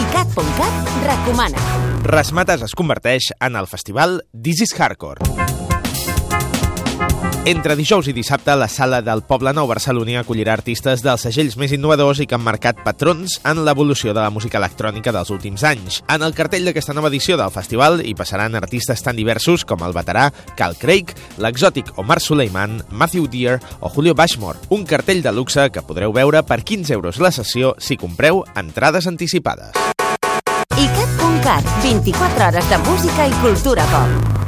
ICAT.cat recomana. Rasmates es converteix en el festival This is Hardcore. Entre dijous i dissabte, la sala del Poble Nou barceloní acollirà artistes dels segells més innovadors i que han marcat patrons en l'evolució de la música electrònica dels últims anys. En el cartell d'aquesta nova edició del festival hi passaran artistes tan diversos com el veterà Cal Craig, l'exòtic Omar Suleiman, Matthew Deere o Julio Bashmore. Un cartell de luxe que podreu veure per 15 euros la sessió si compreu entrades anticipades. ICAT.cat, 24 hores de música i cultura pop.